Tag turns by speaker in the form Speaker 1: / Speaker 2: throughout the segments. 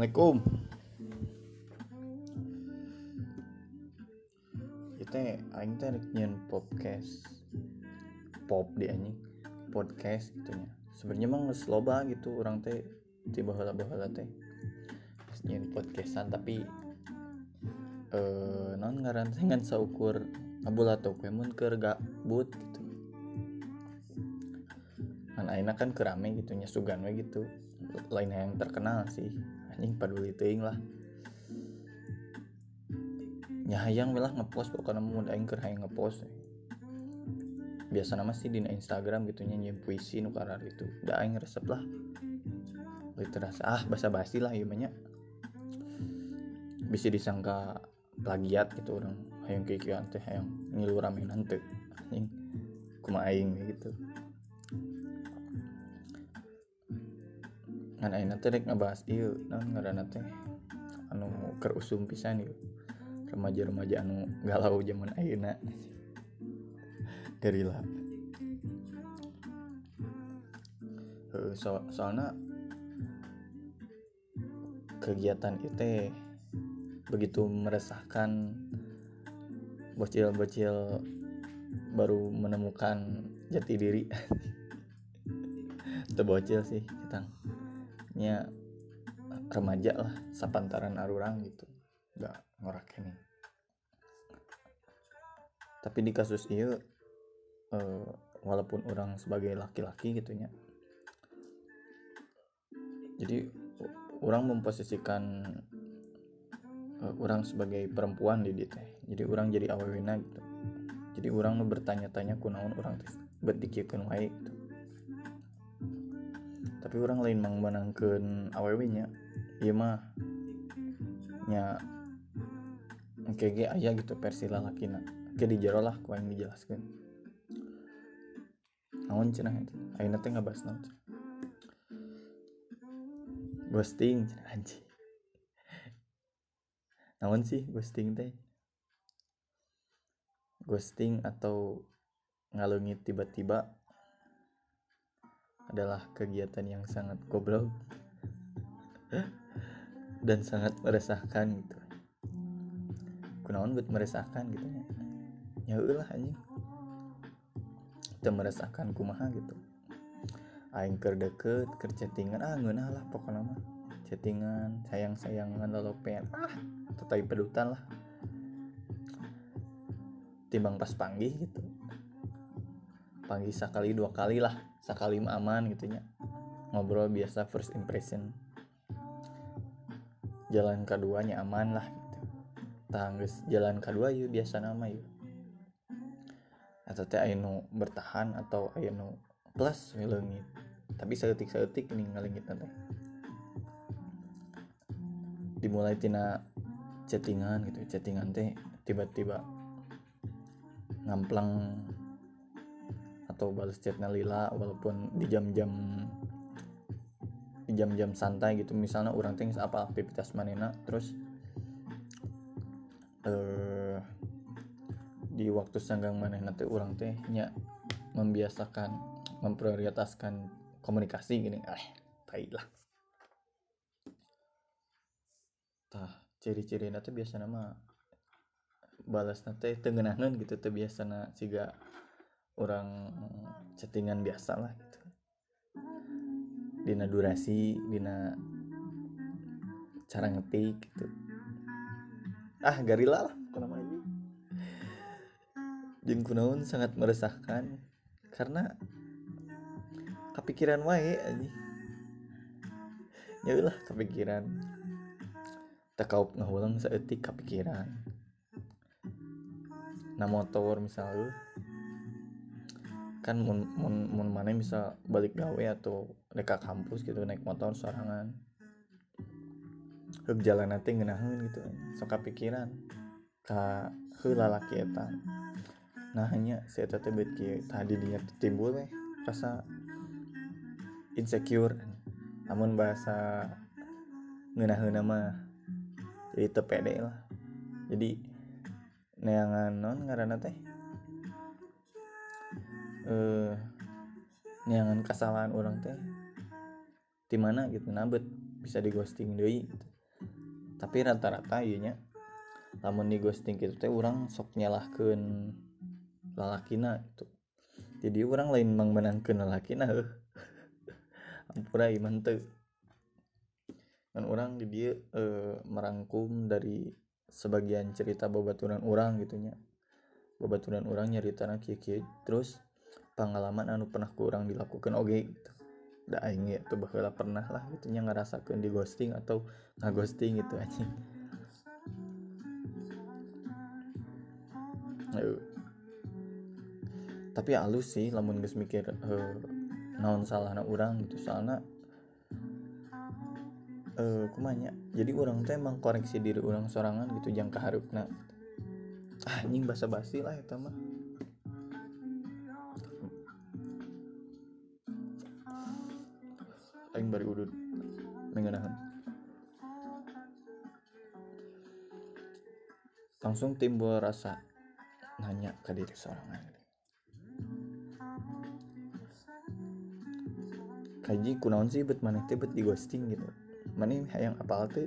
Speaker 1: Assalamualaikum. Kita aing teh nyen podcast. Pop di anjing. Podcast gitu nya sebenarnya mah geus loba gitu orang teh tiba baheula baheula teh nyen podcastan tapi eh non ngaran teh ngan saukur tuh mun keur gabut gitu. Kan aina kan kerame gitu nya sugan we gitu. Lain yang terkenal sih anjing peduli teuing lah. Nya hayang lah ngepost pokoknya mau aing keur hayang ngepost. Biasa nama sih di Instagram gitu nya puisi nu karar itu. Da aing resep lah. Literasi. Ah basa basi lah ieu banyak bisa disangka plagiat gitu orang. Hayang kikian teh hayang ngilu ramenan teh anjing kumaha aing gitu ngan aina teh rek ngabahas ieu naon ngaranna teh? Anu keur usum pisan ieu. Remaja-remaja anu galau zaman ayeuna. Gerila uh, so, soalnya kegiatan itu begitu meresahkan bocil-bocil baru menemukan jati diri. Itu bocil sih kita nya remaja lah sapantaran arurang gitu. Nggak ini. Tapi di kasus ini uh, walaupun orang sebagai laki-laki gitunya jadi orang memposisikan uh, orang sebagai perempuan di teh. Jadi orang jadi awewina gitu. Jadi orang bertanya-tanya kunaon orang teh berdikirkan wae gitu tapi orang lain mang menangkan awewinya iya mah nya KG aja gitu versi lalakina. Ke di jero lah ku yang dijelaskan naon cenah itu ayeuna teh ngabahas naon ghosting cenah anjing. Naon sih ghosting teh? Ghosting atau ngalungit tiba-tiba adalah kegiatan yang sangat goblok dan sangat meresahkan gitu. Kunaon buat meresahkan gitu ya? Ya ulah anjing. Kita meresahkan kumaha gitu. Aing deket ker chattingan ah ngeunah lah pokoknya mah. Chattingan sayang sayangan lolopean ah tetai pedutan lah. Timbang pas panggih gitu. Panggih sekali dua kali lah sekali mah aman gitu nya. Ngobrol biasa first impression. Jalan keduanya aman lah tanggus jalan kedua yuk biasa nama yuk. Atau teh ayo bertahan atau ayo plus ngelengit tapi seetik nih ngelengit nanti dimulai tina chattingan gitu. Chattingan teh tiba-tiba ngamplang atau balas chatnya lila walaupun di jam-jam di jam-jam santai gitu. Misalnya orang teh apa aktivitas manena terus eh di waktu sanggang mana nanti orang teh nya membiasakan memprioritaskan komunikasi gini. Eh tai lah. Tah ciri-ciri nanti biasa nama balas nanti tengenangan gitu tuh biasa na siga orang chattingan biasa lah gitu. Dina durasi dina cara ngetik gitu. Ah garila lah nama ini. Jeung kunaon sangat meresahkan karena kepikiran wae anjing ya ulah kepikiran. Tak kau ngahulang saeutik kepikiran. Nah motor misalnya kan mun mun mun mana bisa balik gawe atau dekat kampus gitu naik motor sorangan. Ke jalan nanti ngenahin gitu sok pikiran ka heula laki eta. Nah hanya tetep bet kieu tadi dinya timbul weh rasa insecure. Namun bahasa ngeunaheun mah jadi teu pede lah. Jadi neangan non ngaranna teh eh neangan kesalahan orang teh di mana gitu nabet bisa di ghosting deui gitu. Tapi rata-rata iya namun di ghosting gitu teh orang sok nyalahkan lalakina itu jadi orang lain mang menangkan lalakina ampura iman tuh dan orang di dia e, merangkum dari sebagian cerita babaturan orang gitunya babaturan orang nyerita kieu terus pengalaman anu pernah kurang dilakukan oke okay, gitu aing ya tuh bakal pernah lah gitu nya ngerasakeun di ghosting atau ghosting gitu aja tapi halus sih lamun geus mikir uh, naon salah anak orang gitu. Soalnya uh, kumanya jadi orang tuh emang koreksi diri orang sorangan gitu jangka harupna. Ah anjing basa basi lah itu mah bari udut mengenahan langsung timbul rasa nanya ke diri seorang kaji kunaon sih bet mana teh bet di ghosting gitu? Mana yang apa tuh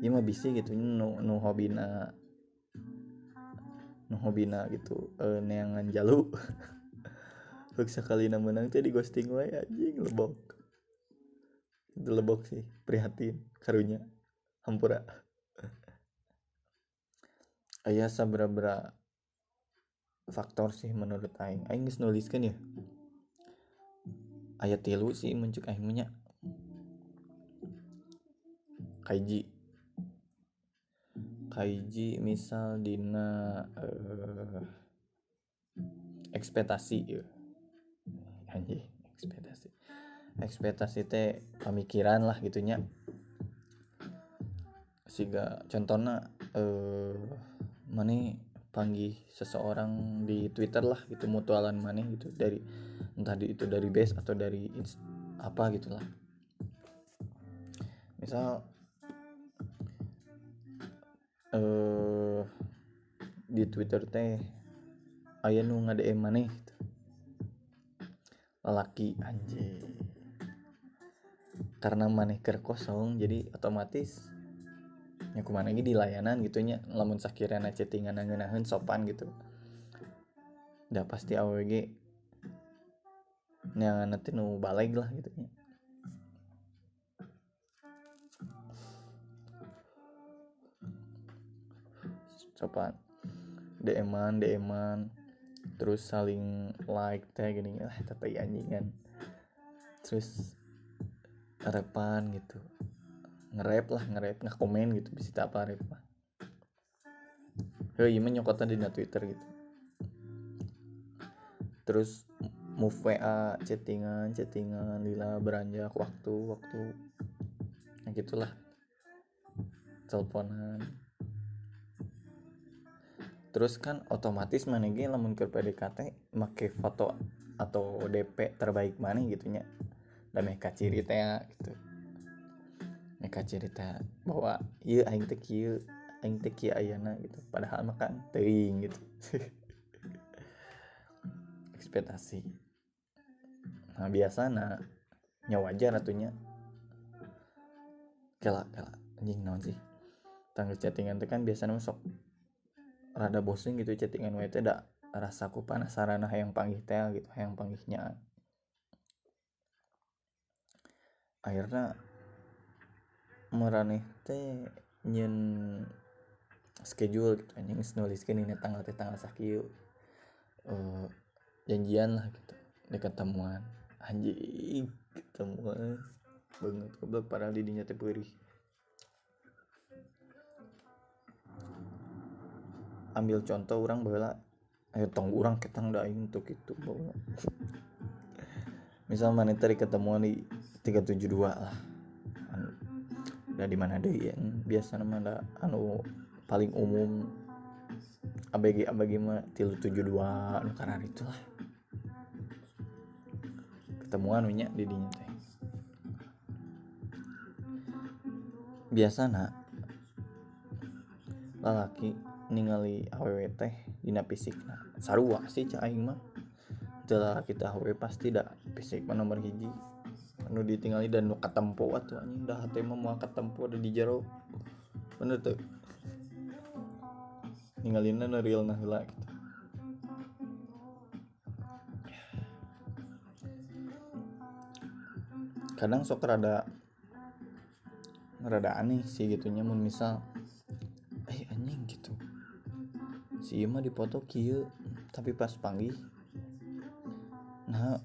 Speaker 1: ya mah bisa gitu nu nu hobina nu hobina gitu eh neangan jalu Bek sekali menang teh di ghosting wae anjing lebok. Itu lebok sih, prihatin karunya. Hampura. Aya sabra-bra faktor sih menurut aing. Aing geus nuliskeun ya. Aya tilu sih muncul aing nya. Kaiji. Kaiji misal dina uh, ekspektasi ya anjing ekspektasi. Ekspektasi teh pemikiran lah gitunya. Sehingga contohnya eh mana panggil seseorang di Twitter lah gitu mutualan mana gitu. Dari entah itu dari base atau dari apa gitulah. Misal eh di Twitter teh ayah nu ngade mana gitu lelaki anjing. Karena maneh ker kosong jadi otomatis ya kumana lagi di layanan gitunya lamun sakirana chattingan ngeunaheun sopan gitu. Udah pasti AWG yang nanti nu balik lah gitu ya sopan. DM-an DM-an terus saling like teh gini lah tapi anjingan terus repan gitu. Nge-rap lah nge-rap nggak komen gitu bisa apa rap Yo, iya nyokotan di Twitter gitu. Terus move WA chattingan chattingan lila beranjak waktu waktu. Nah gitulah. Teleponan terus kan otomatis mana lamun ke PDKT make foto atau DP terbaik mana gitunya. Dan mereka ciri teh gitu. Mereka ciri teh bahwa iya aing teh kieu aing teh ayana gitu. Padahal makan teuing gitu. Ekspektasi. Nah biasa nya wajar atunya. Kela kela anjing naon sih? Tanggal chattingan teh kan biasanya sok rada bosen gitu chattingan wae teh da rasaku penasaran yang panggih teh gitu yang panggihnya. Akhirnya meraneh teh nyen schedule gitu anjing nuliskeun ini tanggal teh tanggal sakieu uh, janjian lah gitu di ketemuan. Anjing ketemuan banget goblok padahal di dinya teh perih ambil contoh orang bela ayo tong orang ketang daing untuk itu bawa misal mana tadi ketemu di 372 lah. Anu, udah di mana deh yang biasa nama anu paling umum ABG ABG mah tilu tujuh dua anu karena itulah ketemuan minyak di dinya teh. Biasa nak lalaki ningali aww teh dina fisik. Nah sarua sih cah aing mah. Telah kita aww pasti dah fisik mah nomor hiji. Anu ditinggali dan nu katempo atuh anjing. Dah hati mah mau katempo ada di jero. Bener tuh ninggalin nu real nah heula gitu. Kadang sok rada rada aneh sih gitunya mun misal si mah dipoto kieu tapi pas panggil nah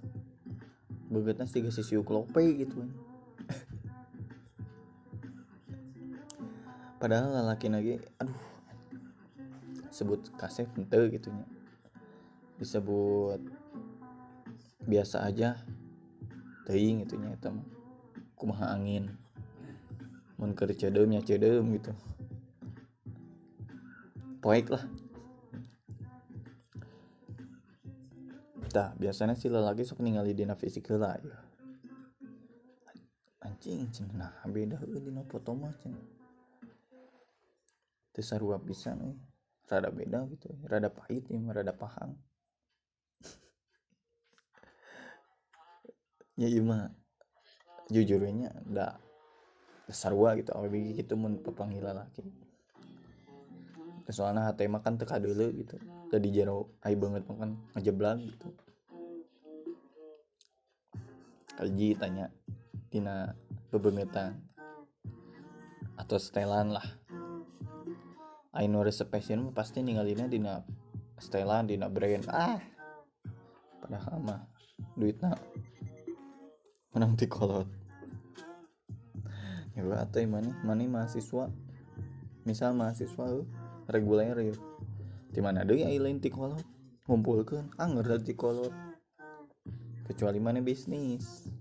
Speaker 1: begetnya sih si siuk lope gitu padahal laki lagi aduh sebut kasih ente gitu nya. Disebut biasa aja teuing gitu nya mah. Kumaha angin? Mun keur cedem nya gitu. Poek lah Tah, biasanya sih lelaki sok ningali dina fisik heula ya. Anjing nah beda heuh dina foto mah cenah. Teu sarua pisan euy. Rada beda gitu, rada pahit ya, rada pahang. ya iya mah jujurnya da sarua gitu awalnya gitu mun papanggil laki soalnya hati mah kan teka dulu gitu tadi jero ai banget makan ngejeblang gitu kaji tanya tina bebengetan atau setelan lah. Aino reservation pasti ninggalinnya dina setelan dina brand. Ah! Padahal mah duitnya menang di kolot. Ya atau mana? Mana mahasiswa? Misal mahasiswa reguler ya di mana ada yang lain ti kolot? Ngumpulkan. Anger di kolot kecuali mana bisnis.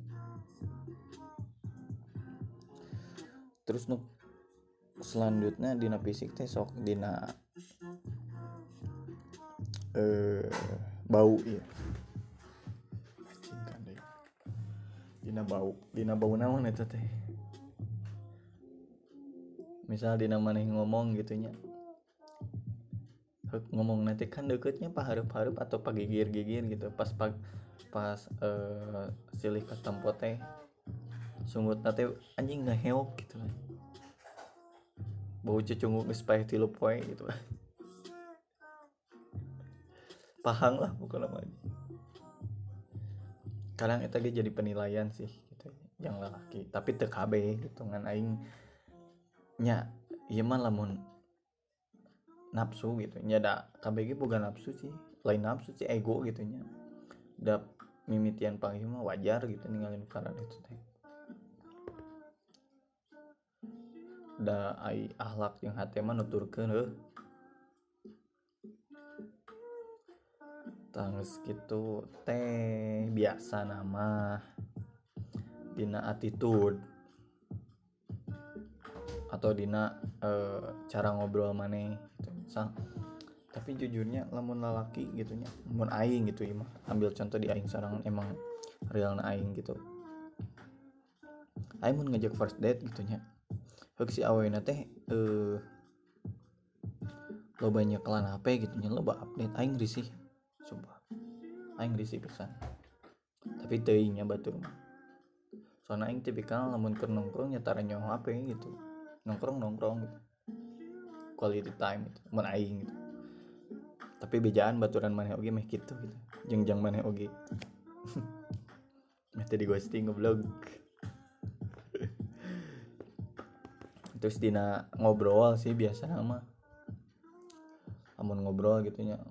Speaker 1: Terus nu selanjutnya dina fisik teh sok dina eh bau ya dina bau dina bau naon eta teh? Misal dina maneh ngomong gitunya ngomong nanti kan deketnya pak harup-harup atau pagigir-gigir gitu. Pas pag pas uh, silih ke tempo teh sungut nate anjing ngeheok gitu kan bau cecunguk supaya tilu poe gitu pahang lah bukan nama kadang itu jadi penilaian sih gitu yang lelaki. Tapi TKB gitu kan aing nya iya mah lamun nafsu gitu. Nya da KBG bukan nafsu sih. Lain nafsu sih ego gitu nya da mimitian panggil mah wajar gitu ninggalin karena itu teh. Da ai ahlak yang hati mah nuturkeun heuh. Tangis gitu teh biasa nama dina attitude. Atau dina e, cara ngobrol mana gitu. Misal tapi jujurnya lamun lalaki gitu nya lamun aing gitu ya ambil contoh di aing sarang emang real aing gitu. Aing mau ngajak first date gitu nya. Hek si awalnya teh eh lo banyak kelan HP gitu nya lo update. Aing risih sumpah. Aing risih pesan tapi teingnya batur mah. Soalnya aing tipikal lamun keur nongkrong nyetara nyawa HP gitu. Nongkrong nongkrong gitu. Quality time gitu mun aing gitu tapi bejaan baturan mana oge meh gitu gitu. Jengjang mana oge meh tadi ghosting ngeblog terus dina ngobrol sih biasa nama lamun ngobrol gitunya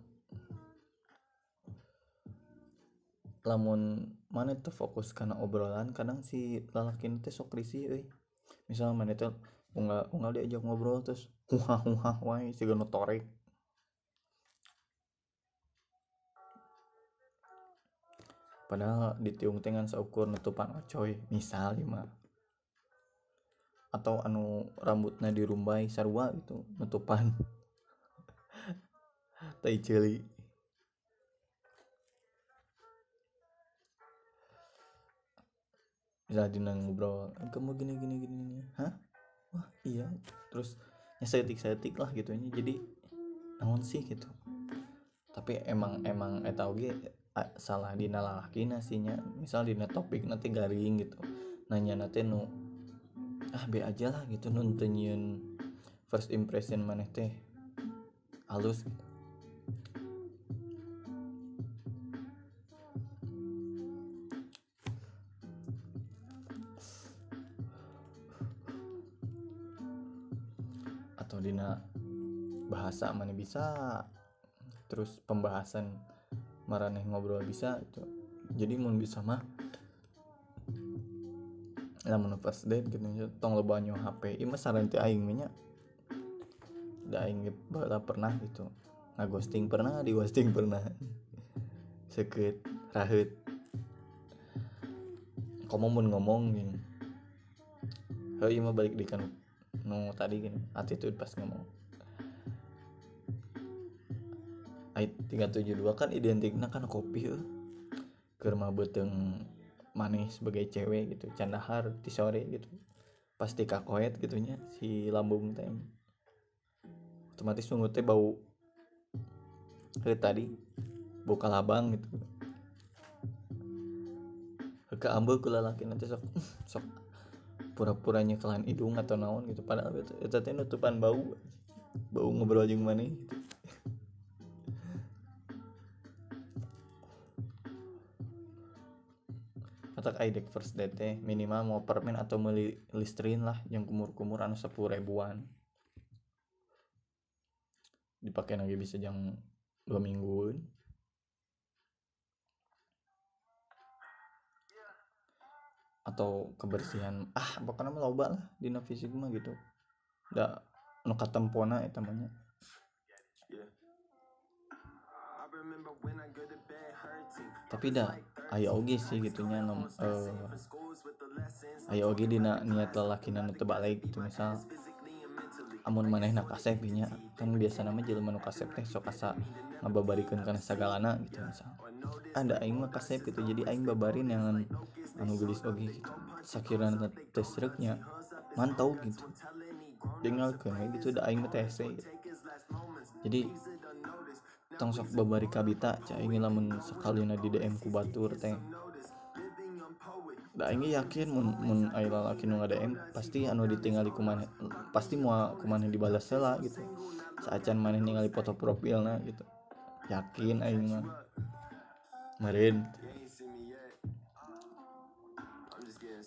Speaker 1: lamun mana tuh fokus karena obrolan kadang si lalaki itu sok risih euy. Misal mana tuh unggal unggal diajak ngobrol terus wah wah wah si gano torek padahal ditiung dengan seukur nutupan ocoy misal lima atau anu rambutnya dirumbai sarwa itu nutupan. Tai celi bisa dina ngobrol kamu gini gini gini hah? Wah iya. Terus ya setik setik lah gitu jadi naon sih gitu. Tapi emang emang eta oge salah dina lalaki nasinya. Misal dina topik nanti garing gitu. Nanya nanti nu ah be aja lah gitu. Nuntunyin first impression maneh teh halus gitu. atau dina bahasa mana bisa terus pembahasan maraneh ngobrol bisa itu jadi mau bisa mah lamun first date gitu. Tong lo banyak HP ini mah saran aing nya da aing bala pernah gitu. Ghosting pernah di ghosting pernah. Seket rahut kamu mau ngomong gini. Hei mah balik di kan no tadi gini attitude pas ngomong 372 kan identiknya kan kopi ya kerma beteng manis sebagai cewek gitu. Candahar di sore gitu. Pasti kakoet gitunya si lambung teh. Otomatis sungguh teh bau. Ke tadi buka labang gitu. Ke ambil kula laki nanti sok sok pura-puranya kelan hidung atau naon gitu. Padahal itu itu nutupan bau. Bau ngobrol jeung mana gitu. Atau aidek first date minimal mau permen atau meli listrin lah yang kumur-kumur anu sepuluh ribuan. Dipakai lagi bisa jam dua mingguan. Atau kebersihan ah pokoknya mah loba lah di fisik mah gitu. Da nu katempona eta namanya tapi dah ayo oge sih gitunya nom. Uh, ayo oge dina niat lelaki nu tebak lagi gitu misal. Amun maneh nak kasep nya kan biasa nama jelema nu kasep teh sok asa ngababarikeun kana sagalana gitu misal. Ada aing mah kasep gitu jadi aing babarin yang anu gelis oge gitu. Sakirana teh sreknya mantau gitu. Dengarkeun gitu da aing mah teh gitu. jadi tong sok babari kabita cah ini lamun na di DM ku batur teh. Da ini yakin mun mun aya lalaki nu DM pasti anu ditinggali kumaneh pasti mau kumaneh dibalas heula gitu. Saacan maneh ningali foto profilna gitu. Yakin aing mah. Meureun.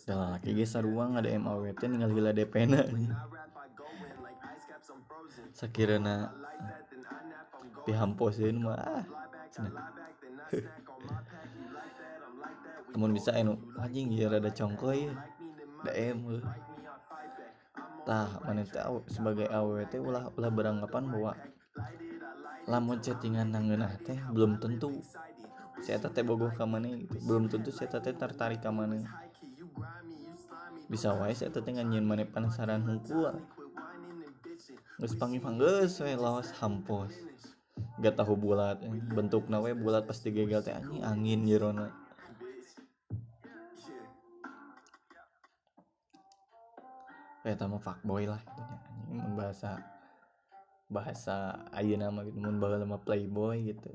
Speaker 1: Da lalaki ge sarua ngadm awewe teh ningali heula DP na sakirana dihamposin mah ah namun bisa anu anjing ya rada congkoy DM tah mana tahu sebagai AWT ulah ulah beranggapan bahwa lamun chattingan nangeunah teh belum tentu saya teh bogoh ka mana gitu. Belum tentu saya teh tertarik ka mana bisa wae saya teh nganyin mana penasaran hungkul geus panggil-panggil we lawas hampos gak tahu bulat bentuk nawe bulat pasti gagal teh angin angin jerona kayak tamu fuckboy lah gitu anjing bahasa bahasa ayu nama gitu mun baheula nama playboy gitu.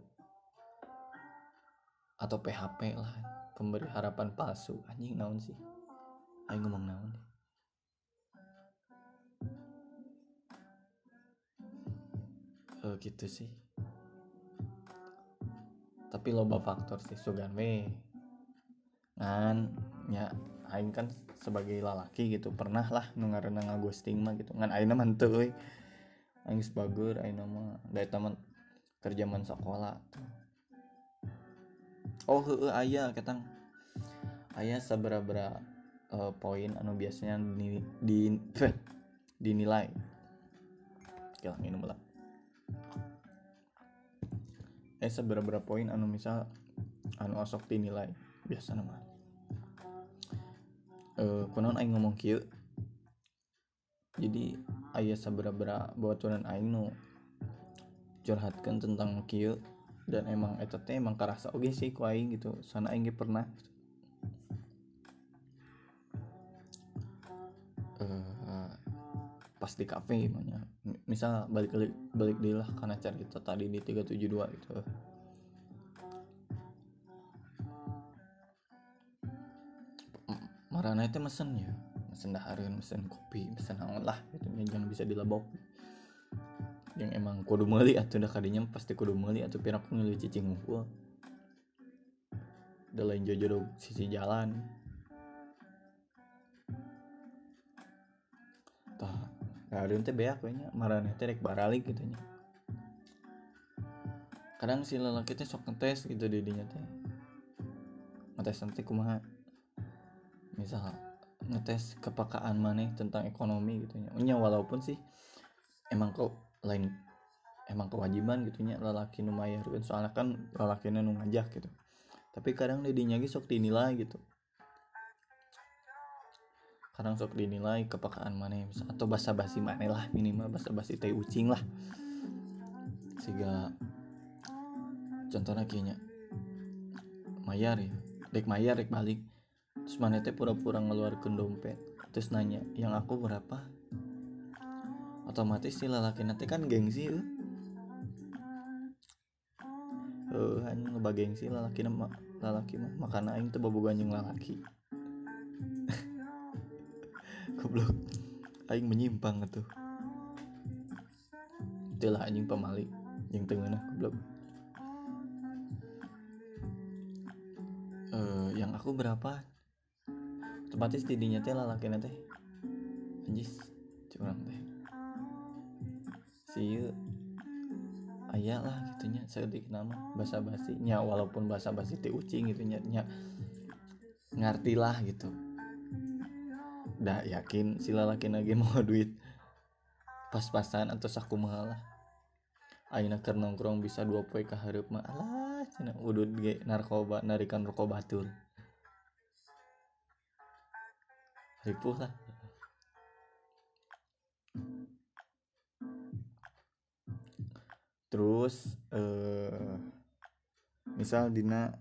Speaker 1: Atau PHP lah pemberi harapan palsu. Anjing naon sih? Ayo ngomong naon? Deh oh, gitu sih tapi loba faktor sih sugan we ngan ya aing kan sebagai lalaki gitu pernah lah nungarena ngagosting mah gitu. Ngan aing mah teu euy aing sebagur aing mah. Dari teman kerjaman sekolah oh heueuh aya ketang. Aya sabara-bara uh, poin anu biasanya di, di dinilai. Oke minum lah eh seberapa poin anu misal anu asok dinilai? Biasa nama. Eh kunaon aing ngomong kieu. Jadi ayah seberapa baturan aing nu curhatkan tentang kieu dan emang eta teh emang karasa oge sih ku aing gitu. Sana aing pernah pas di kafe gitu, gimana misal balik balik balik deh lah karena cerita tadi di 372 gitu. Marana itu mesen ya. Mesen daharin mesen kopi mesen naon lah gitu. Jangan bisa dilebok yang emang kudu meli atau dah kadinya pasti kudu meli atau pira aku ngeuli cicing gua udah lain jodoh sisi jalan. Tah kadang teh beak we nya marana teh rek baralik gitu nya. Kadang si lelaki teh sok ngetes gitu di dinya teh. Ngetes nanti kumaha? Misal ngetes kepakaan maneh tentang ekonomi gitu nya. Walaupun sih emang kok lain emang kewajiban gitu nya lelaki nu mayar soalnya kan lelaki nu ngajak gitu. Tapi kadang di dinya ge sok dinilai gitu kadang sok dinilai kepakaan mana atau basa basi mana lah minimal basa basi teh ucing lah. Sehingga contohnya kayaknya mayar ya dek mayar dek balik. Terus mana teh pura-pura ngeluarkan dompet. Terus nanya yang aku berapa? Otomatis si lelaki nanti kan gengsi eh uh, hanya ngebah gengsi lelaki nama lelaki mah. Makan aing tuh babu lelaki goblok. Aing menyimpang tuh itulah anjing pemalik. Yang tengah goblok. Uh, yang aku berapa? Otomatis didinya teh lalaki teh. Anjis curang teh. Si ayah lah gitunya sedik nama bahasa basi nya walaupun bahasa basi teh ucing gitu nya, nya ngerti lah gitu dah yakin si lalaki lagi mau duit. Pas-pasan atau saku lah Aina keur nongkrong bisa dua poe ka hareup mah. Alah cenah udud ge narkoba narikan rokok batur ripuh lah. Terus eh misal dina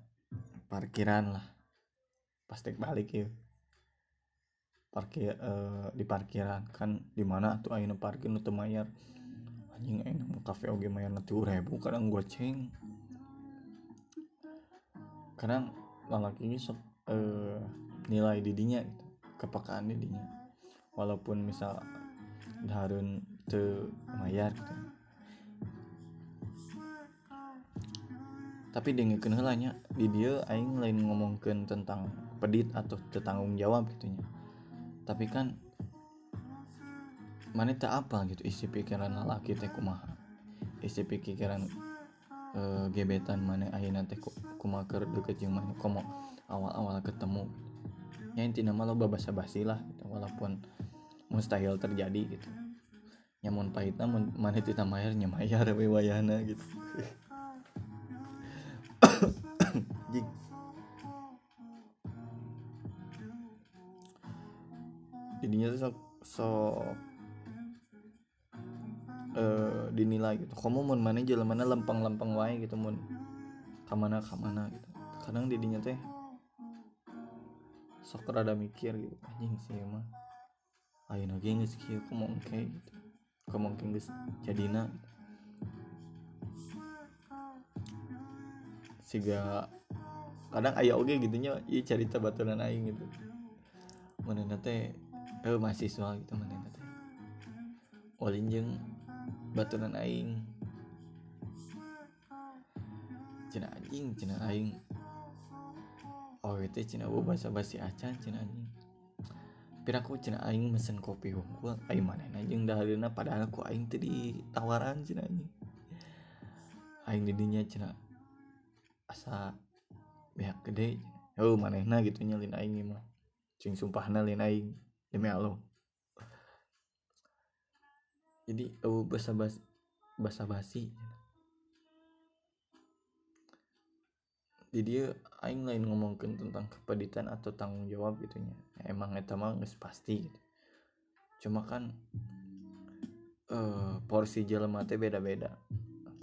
Speaker 1: parkiran lah. Pasti balik ya parkir eh, di parkiran. Kan di mana tuh ayeuna parkir nu teu mayar? Anjing ayeuna kafe oge mayar tuh ribu kadang goceng. Kadang lalaki ini sok eh, nilai didinya gitu kepekaan didinya walaupun misal darun te mayar gitu. Tapi dengan kenalanya di dia aing lain ngomongkan tentang pedit atau tanggung jawab gitunya tapi kan mana tak apa gitu? Isi pikiran laki teh kumaha? Isi pikiran e, gebetan mana ayeuna teh kumaker deket jeung mana komo awal-awal ketemu. Ya intinya mah basi lah gitu walaupun mustahil terjadi gitu. Nyamun pahitna mana tidak mayar nyamayar we wayana gitu jadinya tuh sok sok uh, dinilai gitu. Kamu mau mana jalan mana lempeng lempeng wae gitu mun kamana kamana gitu. Kadang didinya teh sok rada mikir gitu anjing sih emang ayo nage geus kieu kumaha kayak gitu kumaha geus jadina gitu. kadang ayah oge gitunya iya cerita baturan aing gitu. Mana teh eh mahasiswa gitu mana teh ulin jeung baturan aing. Cina anjing cina aing. Oh itu cina bu bahasa basi acan cina anjing. Piraku cina aing mesen kopi gua aing mana anjing dahalina padahal aku aing tadi tawaran cina anjing. Aing didinya cina asa pihak gede. Oh manehna gitu nyalin aing mah. Cing sumpahna lin aing demi Allah. Jadi oh basa basi basa basi jadi aing lain ngomongin tentang kepeditan atau tanggung jawab gitunya emang eta mah geus pasti gitu. Cuma kan uh, porsi jelema teh beda-beda.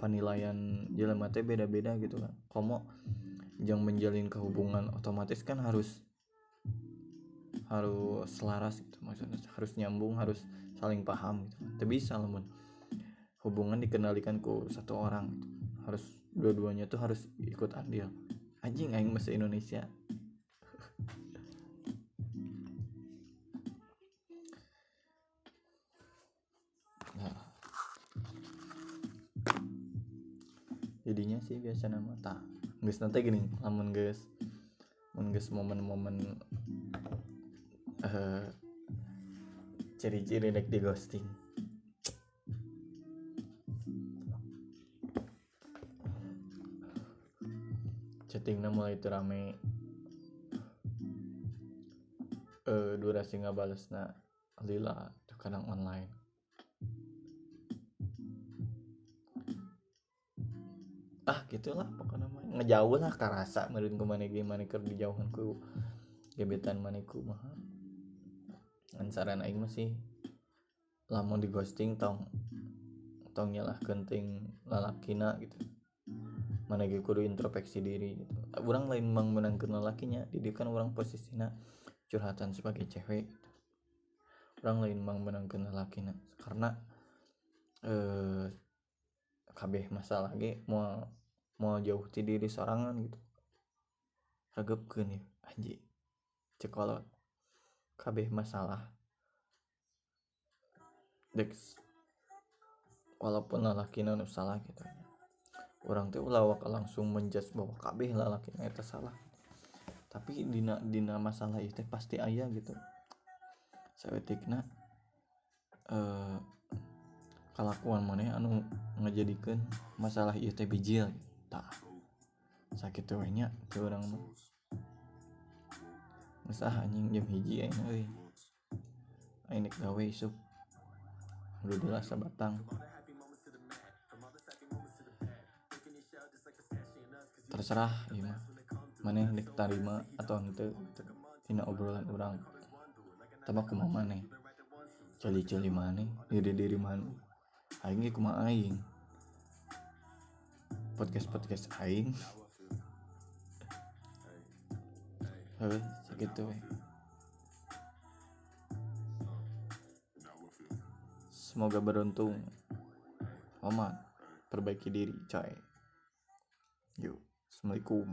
Speaker 1: Penilaian jelema teh beda-beda gitu kan. Komo yang menjalin kehubungan otomatis kan harus harus selaras gitu maksudnya harus nyambung harus saling paham gitu. Kan bisa namun hubungan dikendalikan ke satu orang gitu. harus dua-duanya tuh harus ikut andil. Anjing aing masa Indonesia nah. jadinya sih biasa nama tak guys nanti gini lamun guys mun guys momen-momen eh ciri-ciri dek di ghosting. Chattingnya mulai itu rame. Eh durasi nggak balas na lila kadang online. Ah gitulah pokoknya mah ngejauh lah karasa meureun ku maneh ge maneh keur dijauhan ku gebetan maneh ku mah Ngan saran aing masih lamun di ghosting tong tong nyalah genting lalakina gitu. Mana ge kudu introspeksi diri gitu. Orang lain mang menangkeun lalakinya di kan orang posisinya curhatan sebagai cewek gitu. orang lain mang menangkeun lalakina karena eh kabeh masalah ge mau mau jauh ti diri sorangan gitu. Ragepkeun ya anjing. Cekolot kabeh masalah. Dek walaupun lalakina nu salah gitu. Orang tuh lawak langsung menjudge bahwa kabeh lalakina itu salah. Tapi dina dina masalah itu pasti ayah gitu. Sawetikna eh kalakuan mana anu ngejadikan masalah teh bijil tak. Sakit we nya ke urang mah geus ah anjing jam hiji ayeuna euy. Aing nek gawe isuk. Alhamdulillah sabatang. Terserah mah. Maneh nek tarima atau henteu tina obrolan urang. Tapi kumaha maneh? Celi-celi maneh diri diri maneh. Aing ge kumaha aing? Podcast podcast aing sakitu we semoga beruntung. Oman perbaiki diri coy. Yuk assalamualaikum